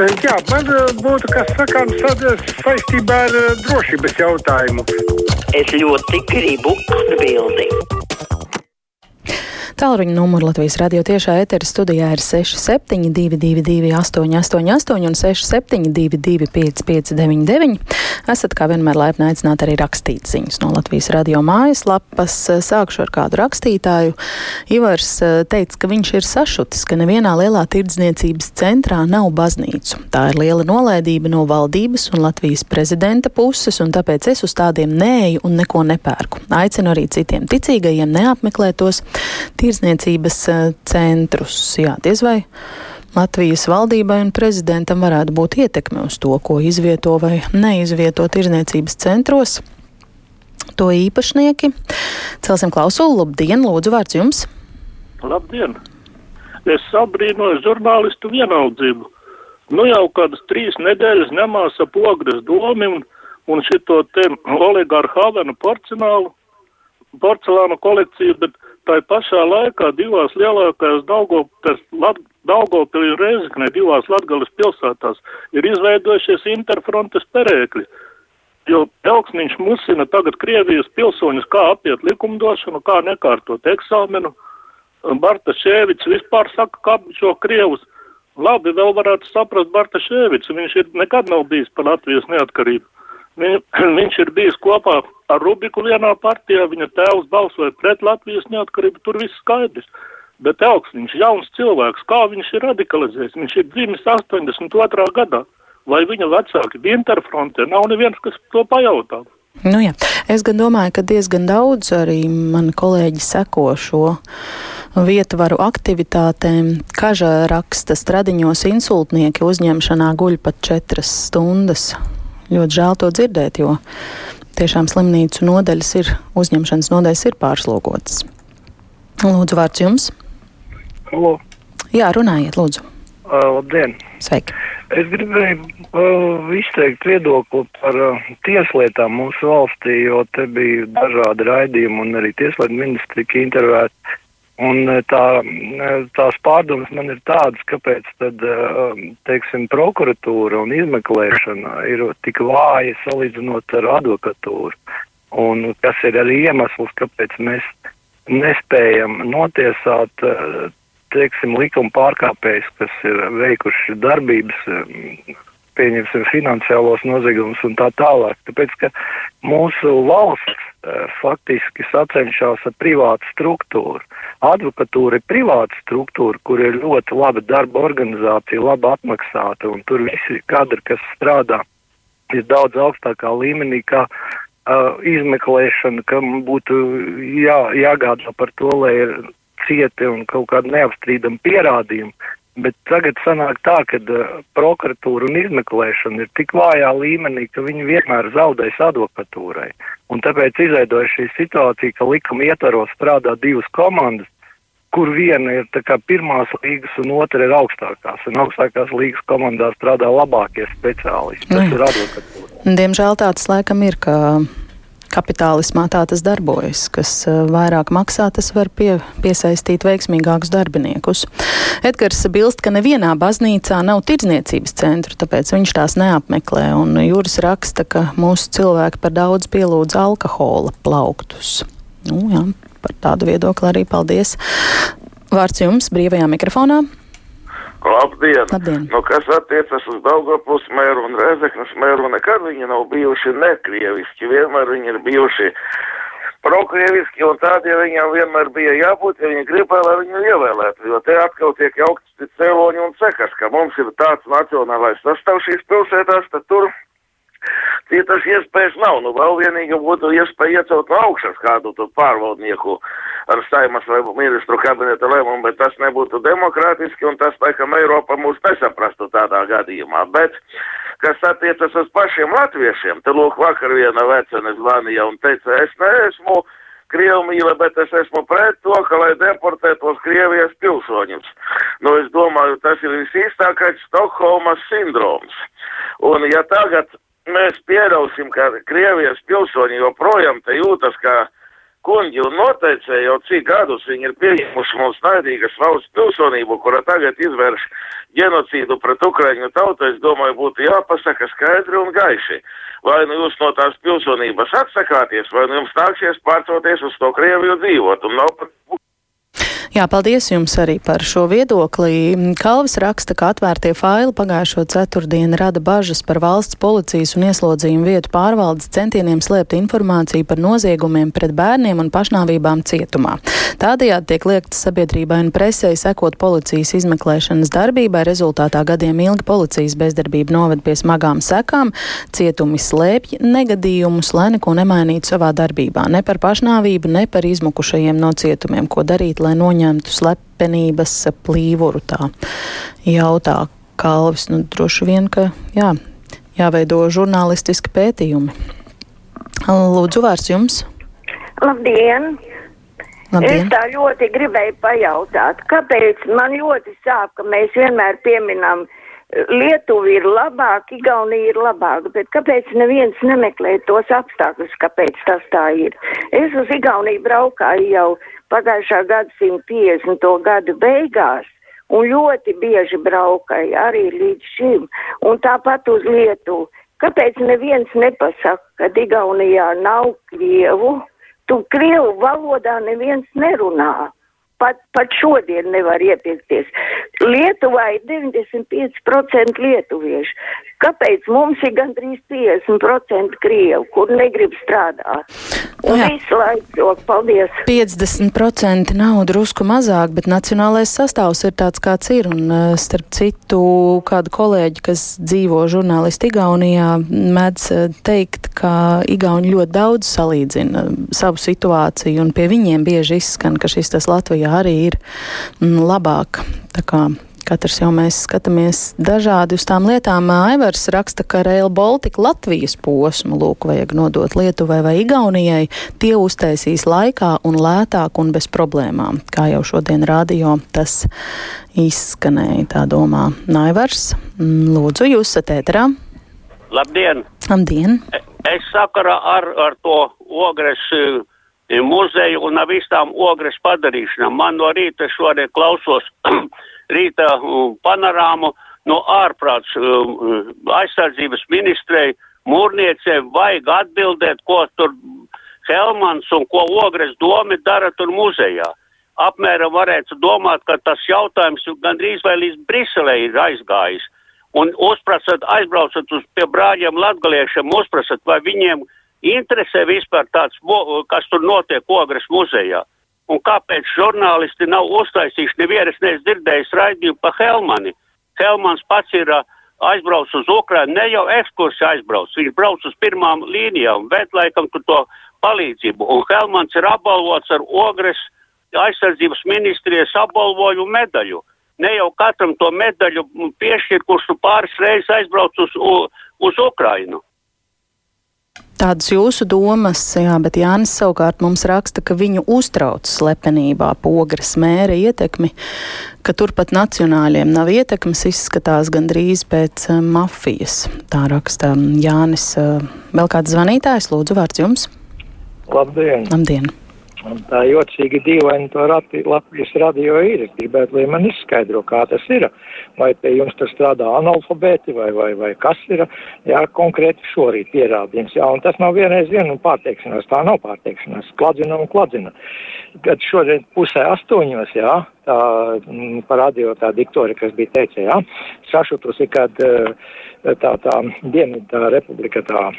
Jā, man būtu kas sakāms saistībā ar drošības jautājumu. Es ļoti gribu atbildēt. Tālruņa numuru Latvijas radio tiešā ētera studijā ir 6722, 888, un 672, 559. Esat kā vienmēr laipni aicināti arī rakstīt ziņas no Latvijas radio mājaslapas. Sākšu ar kādu rakstītāju. Ivars eh, teica, ka viņš ir sašutis, ka nevienā lielā tirdzniecības centrā nav baznīcu. Tā ir liela nolaidība no valdības un Latvijas prezidenta puses, un tāpēc es uz tādiem neeju un neko nepērku. Aicinu arī citiem ticīgajiem neapmeklēt tos tirzniecības eh, centrus. Jā, diez vai Latvijas valdībai un prezidentam varētu būt ietekme uz to, ko izvieto vai neizvieto tirzniecības centros. To īpašnieki. Celsim klausulu. Labdien, lūdzu, vārds jums! Labdien! Es sabrīnoju žurnālistu vienaldzību. Nu jau kādas trīs nedēļas nemās ap ogres domi un, un šito te oligārhu Havenu porcelānu, porcelānu kolekciju, bet tā pašā laikā divās lielākajās Daugopilī un Reizeknē, divās Latgales pilsētās, ir izveidojušies interfrontes perēkļi. Jo Elksniņš musina tagad Krievijas pilsoņus, kā apiet likumdošanu, kā nekārtot eksāmenu. Barta Šēvics vispār saka, kā šo Krievus. Labi, vēl varētu saprast Barta Šēvicu, viņš ir nekad nav bijis par Latvijas neatkarību. Viņ, viņš ir bijis kopā ar Rubiku vienā partijā, viņa tēvs balsoja pret Latvijas neatkarību, tur viss skaidrs. Bet Elks, viņš jauns cilvēks, kā viņš ir radikalizējis, viņš ir dzimis 82. gadā. Vai viņa vecāki bija interfrontē, nav neviens, kas to pajautā. Nu jā. Es gan domāju, ka diezgan daudz arī mani kolēģi seko šo vietvaru aktivitātēm. Kaža raksta stradiņos insultnieki uzņemšanā guļ pat četras stundas ļoti žēl to dzirdēt, jo tiešām slimnīcu nodaļas ir, uzņemšanas nodaļas ir pārslogotas. Lūdzu, vārds jums. Halo. Jā, runājiet, lūdzu. Uh, labdien! Sveiki! Es gribēju uh, izteikt viedokli par uh, tieslietām mūsu valstī, jo te bija dažādi raidījumi un arī tieslietu ministri tika intervēti. Un e, tā, e, tās pārdomas man ir tādas, kāpēc tad, e, teiksim, prokuratūra un izmeklēšana ir tik vāja salīdzinot ar advokatūru. Un kas ir arī iemesls, kāpēc mēs nespējam notiesāt, teiksim, likuma pārkāpējus, kas ir veikuši darbības, pieņemsim, finansiālos noziegumus un tā tālāk. Tāpēc, ka mūsu valsts faktiski sacenšas ar privātu struktūru. Advokatūra ir privāta struktūra, kur ir ļoti laba darba organizācija, labi apmaksāta, un tur visi kadri, kas strādā, ir daudz augstākā līmenī, kā uh, izmeklēšana, kam būtu jā, jāgādā par to, lai ir cieti un kaut kādi neapstrīdami pierādījumi. Bet tagad sanāk tā, ka uh, prokuratūra un izmeklēšana ir tik vājā līmenī, ka viņi vienmēr zaudēs advokatūrai. Un tāpēc izveidojas šī situācija, ka likuma ietvaros strādā divas komandas, kur viena ir pirmās līgas un otra ir augstākās. Un augstākās līgas komandā strādā labākie speciālisti. Tas Nu, ir advokatūra. Diemžēl tāds laikam ir, ka kapitālismā tā tas darbojas. Kas uh, vairāk maksā, tas var pie, piesaistīt veiksmīgākus darbiniekus. Edgars bilst, ka nevienā baznīcā nav tirdzniecības centru, tāpēc viņš tās neapmeklē. Un Jūras raksta, ka mūsu cilvēki par daudz pielūdz alkohola plauktus. Nu, jā, par tādu viedokli arī paldies. Vārds jums brīvajā mikrofonā. Labdien! Labdien. Nu, kas attiecas uz Daugavpils mēru un Rezeknas mēru, nekad viņi nav bijuši nekrieviski, vienmēr viņi ir bijuši prokrieviski, un tādiem viņam vienmēr bija jābūt, ja viņi gribēja, lai viņu ievēlētu, jo te atkal tiek jaukti cēloņi un cekas, ka mums ir tāds nacionālais sastāvs šīs pilsētās, tad tur citas iespējas nav. Nu, vēl vienīgi būtu iespēja iecelt no augšas kādu tur pārvaldnieku ar saimas ministru kabineta lēmumu, bet tas nebūtu demokrātiski un tas, laikam, Eiropa mūs nesaprastu tādā gadījumā. Bet, kas attiecas uz pašiem latviešiem, te lūk vakar viena vecene zvanīja un teica, es neesmu Krievu mīla, bet es esmu pret to, ka lai deportētos Krievijas pilsoņus. Nu, es domāju, tas ir visīstākais Stokholmas sindroms. Un ja tagad mēs pieļausim, ka Krievijas pilsoņi joprojām te jūtas kā Kuņģi un noteicēji jau cik gadus viņi ir pieņemuši mums naidīgas valsts pilsonību, kura tagad izvērš genocīdu pret Ukraiņu tautu, es domāju, būtu jāpasaka skaidri un gaiši. Vai nu jūs no tās pilsonības atsakāties, vai nu jums nāksies pārcoties uz to Krieviju dzīvot, un nav pat Jā, paldies jums arī par šo viedokli. Kalvis raksta, ka atvērtie faili pagājušo ceturtdienu rada bažas par valsts policijas un ieslodzījumu vietu pārvaldes centieniem slēpt informāciju par noziegumiem pret bērniem un pašnāvībām cietumā. Tādējādi tiek liekts sabiedrībai un presē sekot policijas izmeklēšanas darbībai. Rezultātā gadiem ilgi policijas bezdarbība noved pie smagām sekām. Cietumi slēpj negadījumus, lai neko nemainītu savā darbībā. Ne par pašnāvību, ne par izmukušajiem no cietumiem, ko darīt, lai noņemtu noņemtu slepenības plīvuru. Tā jautā Kalvis. Nu, droši vien, ka jā, jāveido žurnālistiski pētījumi. Lūdzu, vārds jums. Labdien! Labdien. Es tā ļoti gribēju pajautāt, kāpēc man ļoti sāp, ka mēs vienmēr pieminam Lietuva ir labāka, Igaunija ir labāka, bet kāpēc neviens nemeklē tos apstākļus, kāpēc tas tā ir? Es uz Igauniju braukāju jau pagājušā gadsimta 50. gadu beigās un ļoti bieži braukai arī līdz šim, un tāpat uz Lietuvu. Kāpēc neviens nepasaka, ka Igaunijā nav Krievu? Tu Krievu valodā neviens nerunā. Pat, pat šodien nevar iepirkties. Lietuvā ir 95% lietuviešu. Kāpēc mums ir gandrīz 50% krievu, kur negrib strādāt? Un Jā. visu laiku, paldies. 50% nav drusku mazāk, bet nacionālais sastāvs ir tāds, kāds ir. Un eh, starp citu, kādu kolēģi, kas dzīvo žurnālisti Igaunijā, mēdz eh, teikt, ka Igauni ļoti daudz salīdzina savu situāciju, un pie viņiem bieži izskan, ka šis tas Latvijā arī ir mm, labāk. Tā kā Katrs jau mēs skatāmies dažādi uz tām lietām. Aivars raksta, ka Rail Baltica Latvijas posmu lūk vajag nodot Lietuvai vai Igaunijai. Tie uztaisīs laikā un lētāk un bez problēmām. Kā jau šodien radio tas izskanēja, tā domā Aivars. Mm, lūdzu, jūs esat ēterā. Labdien! Labdien! Es sakarā ar, ar to ogres e, muzeju un ar visām ogres padarīšanām. Man no rīta šodien klausos rīta panorāmu no ārprāts aizsardzības ministrei, mūrniecei vajag atbildēt, ko tur Helmans un ko Ogres domi dara tur muzejā. Apmēram varētu domāt, ka tas jautājums gandrīz vai līdz Briselē ir aizgājis. Un uzprasat, aizbraucat uz pie brāļiem latgaliešiem, uzprasat, vai viņiem interesē vispār tāds, kas tur notiek Ogres muzejā un kāpēc žurnālisti nav uztaisījuši nevienas neesmu dzirdējis raidījumu pa Helmani. Helmans pats ir aizbraucis uz Ukrainu, ne jau ekskursija aizbraucis, viņš brauc uz pirmām līnijām, bet laikam tur to palīdzību. Un Helmans ir apbalvots ar ogres aizsardzības ministrijas apbalvojumu medaļu. Ne jau katram to medaļu piešķir, kurš tu pāris reizes aizbrauc uz, uz Ukrainu. Tādas jūsu domas, jā, bet Jānis savukārt mums raksta, ka viņu uztrauc slepenībā pogras mēra ietekmi, ka turpat nacionāļiem nav ietekmes, izskatās gandrīz pēc uh, mafijas. Tā raksta Jānis. Uh, vēl kāds zvanītājs, lūdzu, vārds jums. Labdien! Labdien. Un tā jocīgi dīvaini to rati, Latvijas radio ir. Es gribētu, lai man izskaidro, kā tas ir. Vai pie jums tur strādā analfabēti vai, vai, vai kas ir. Jā, konkrēti šorīt pierādījums. Jā, un tas nav vienreiz vien un pārteikšanās. Tā nav pārteikšanās. Kladzina un kladzina. Kad šodien pusē astoņos, jā, tā m, par radio tā diktori, kas bija teica, jā, sašutusi, kad tā, tā Dienvidā republika tā,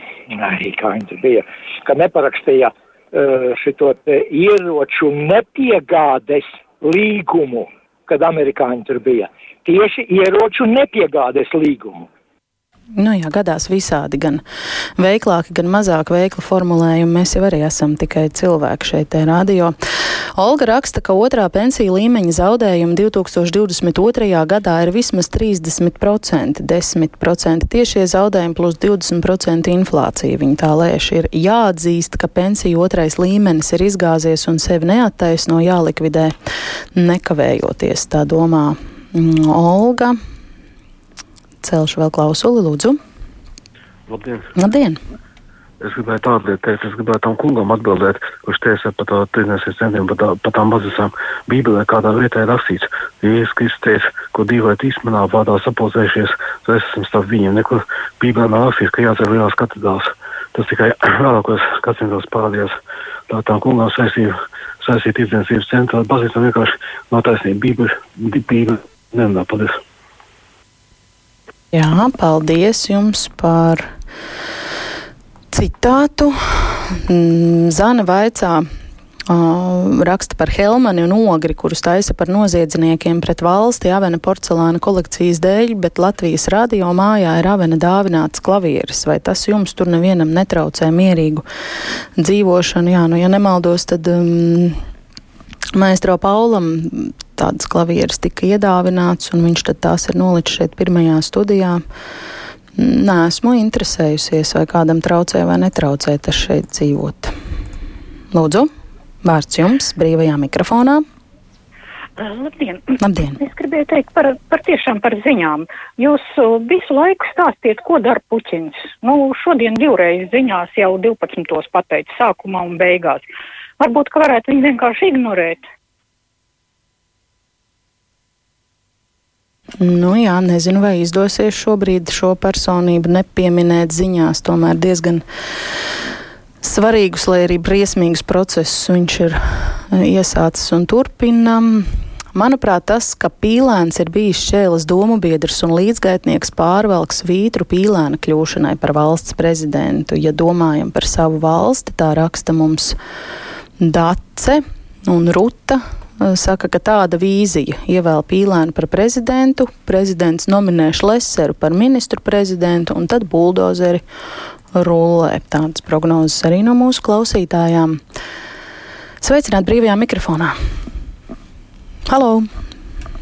arī kā viņa bija, kad neparakstīja Eh, šito ieroču nepiegādes līgumu, kad amerikāņi tur bija. Tieši ieroču nepiegādes līgumu. Nu jā, gadās visādi, gan veiklāki, gan mazāk veikli formulējumi. Mēs jau arī esam tikai cilvēki šeit, radio. Olga raksta, ka otrā pensiju līmeņa zaudējumi 2022. gadā ir vismaz 30%, 10% tiešie zaudējumi plus 20% inflācija. Viņa tā lēš ir jāatzīst, ka pensiju otrais līmenis ir izgāzies un sevi neattaisno jālikvidē nekavējoties, tā domā mm, Olga. Celšu vēl klausuli, lūdzu. Labdien! Labdien. Es gribēju tādu lietu teikt, es gribēju tam kungam atbildēt, kurš teica par to tirdzniecības centriem, par, tā, par tām mazasām bībelē, kādā vietā ir rakstīts. Ja Jēzus Kristus teica, ko divi vai trīs manā vārdā sapulcējušies, tad es esmu starp viņiem. Nekur bībelē nav rakstīts, ka jācer lielās katedrās. Tas tikai vēlākos gadsimtos parādījās. Tā tām kungām saistīja, saistīja tirdzniecības centru, baznīca vienkārši nav taisnība. Bībele, bībele nerunā. Paldies! Jā, paldies jums par citātu. Mm, Zana vaicā. Uh, raksta par Helmani un Ogri, kurus taisa par noziedzniekiem pret valsti Avena porcelāna kolekcijas dēļ, bet Latvijas radio mājā ir Avena dāvināts klavieris. Vai tas jums tur nevienam netraucē mierīgu dzīvošanu? Jā, nu, ja nemaldos, tad um, maestro Paulam tādas klavieres tika iedāvināts, un viņš tās ir nolicis šeit pirmajā studijā. Nē, esmu interesējusies, vai kādam traucē vai netraucē tas šeit dzīvot. Lūdzu, vārds jums brīvajā mikrofonā. Labdien. Labdien! Es gribēju teikt par, par tiešām par ziņām. Jūs visu laiku stāstiet, ko dara Puķins. Nu, šodien divreiz ziņās jau 12. pateica sākumā un beigās. Varbūt, ka varētu viņu vienkārši ignorēt. Nu jā, nezinu, vai izdosies šobrīd šo personību nepieminēt ziņās. Tomēr diezgan svarīgus, lai arī briesmīgus procesus viņš ir e, iesācis un turpina. Manuprāt, tas, ka pīlēns ir bijis šķēles domu biedrs un līdzgaitnieks pārvelks vītru pīlēna kļūšanai par valsts prezidentu. Ja domājam par savu valsti, tā raksta mums Dace un Ruta saka, ka tāda vīzija ievēl Pīlēnu par prezidentu, prezidents nominē Šleseru par ministru prezidentu, un tad buldozeri rullē. Tādas prognozes arī no mūsu klausītājām. Sveicināt brīvajā mikrofonā. Halo!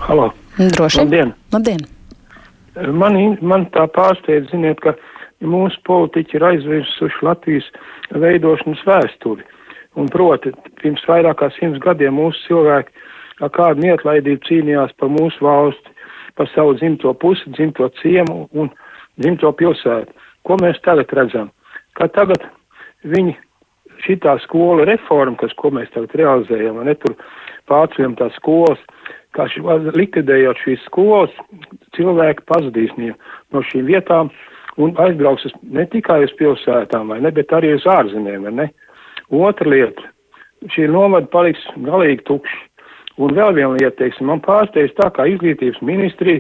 Halo! Droši! Labdien! Labdien. Man, man tā pārsteidz, ziniet, ka mūsu politiķi ir aizvirsuši Latvijas veidošanas vēsturi. Un proti, pirms vairāk kā simts gadiem mūsu cilvēki ar kādu neatlaidību cīnījās par mūsu valsti, par savu dzimto pusi, dzimto ciemu un dzimto pilsētu. Ko mēs tagad redzam? Ka tagad viņi šitā skola reforma, kas, ko mēs tagad realizējam, ne tur pārceļam tās skolas, kā ši, likvidējot šīs skolas, cilvēki pazudīs no šīm vietām un aizbrauks ne tikai uz pilsētām, vai ne, bet arī uz ārzemēm, vai ne. Otra lieta, šī novada paliks galīgi tukši. Un vēl viena lieta, teiksim, man pārsteidz tā, kā izglītības ministrija,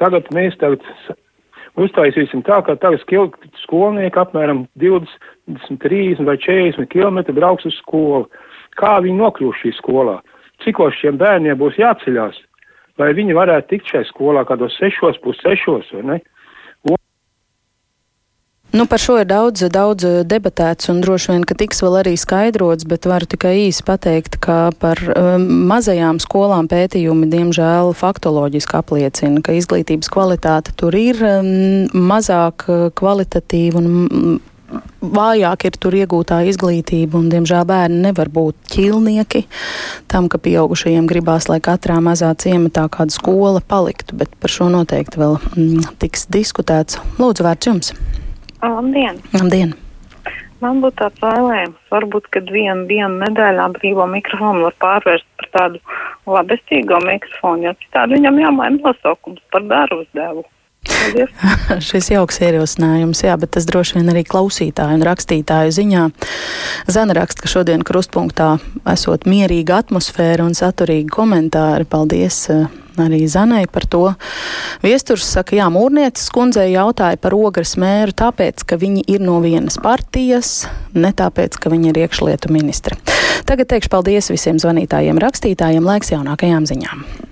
tagad mēs tagad uztaisīsim tā, ka tagad skolnieki apmēram 20, 30 vai 40 km brauks uz skolu. Kā viņi nokļūs šī skolā? Cikos šiem bērniem būs jāceļās? Vai viņi varētu tikt šajā skolā kādos sešos, pussešos vai ne? Nu, par šo ir daudz, daudz debatēts un droši vien, ka tiks vēl arī skaidrots, bet varu tikai īsi pateikt, ka par um, mazajām skolām pētījumi diemžēl faktoloģiski apliecina, ka izglītības kvalitāte tur ir um, mazāk uh, kvalitatīva un um, vājāk ir tur iegūtā izglītība, un, diemžēl, bērni nevar būt ķilnieki tam, ka pieaugušajiem gribās, lai katrā mazā ciematā kāda skola paliktu, bet par šo noteikti vēl mm, tiks diskutēts. Lūdzu, vārds jums! Labdien! Labdien. Man būtu tāds vēlējums, varbūt, kad vienu dienu nedēļā brīvo mikrofonu var pārvērst par tādu labestīgo mikrofonu, jo citādi viņam jāmaina nosaukums par darbu uzdevu. Šis jauks ierosinājums, jā, bet tas droši vien arī klausītāju un rakstītāju ziņā. Zana raksta, ka šodien krustpunktā esot mierīga atmosfēra un saturīgi komentāri. Paldies! Arī Zanai par to. Viesturs saka, jā, mūrnieces kundzei jautāja par ogres mēru tāpēc, ka viņi ir no vienas partijas, ne tāpēc, ka viņi ir iekšlietu ministri. Tagad teikšu paldies visiem zvanītājiem, rakstītājiem, laiks jaunākajām ziņām.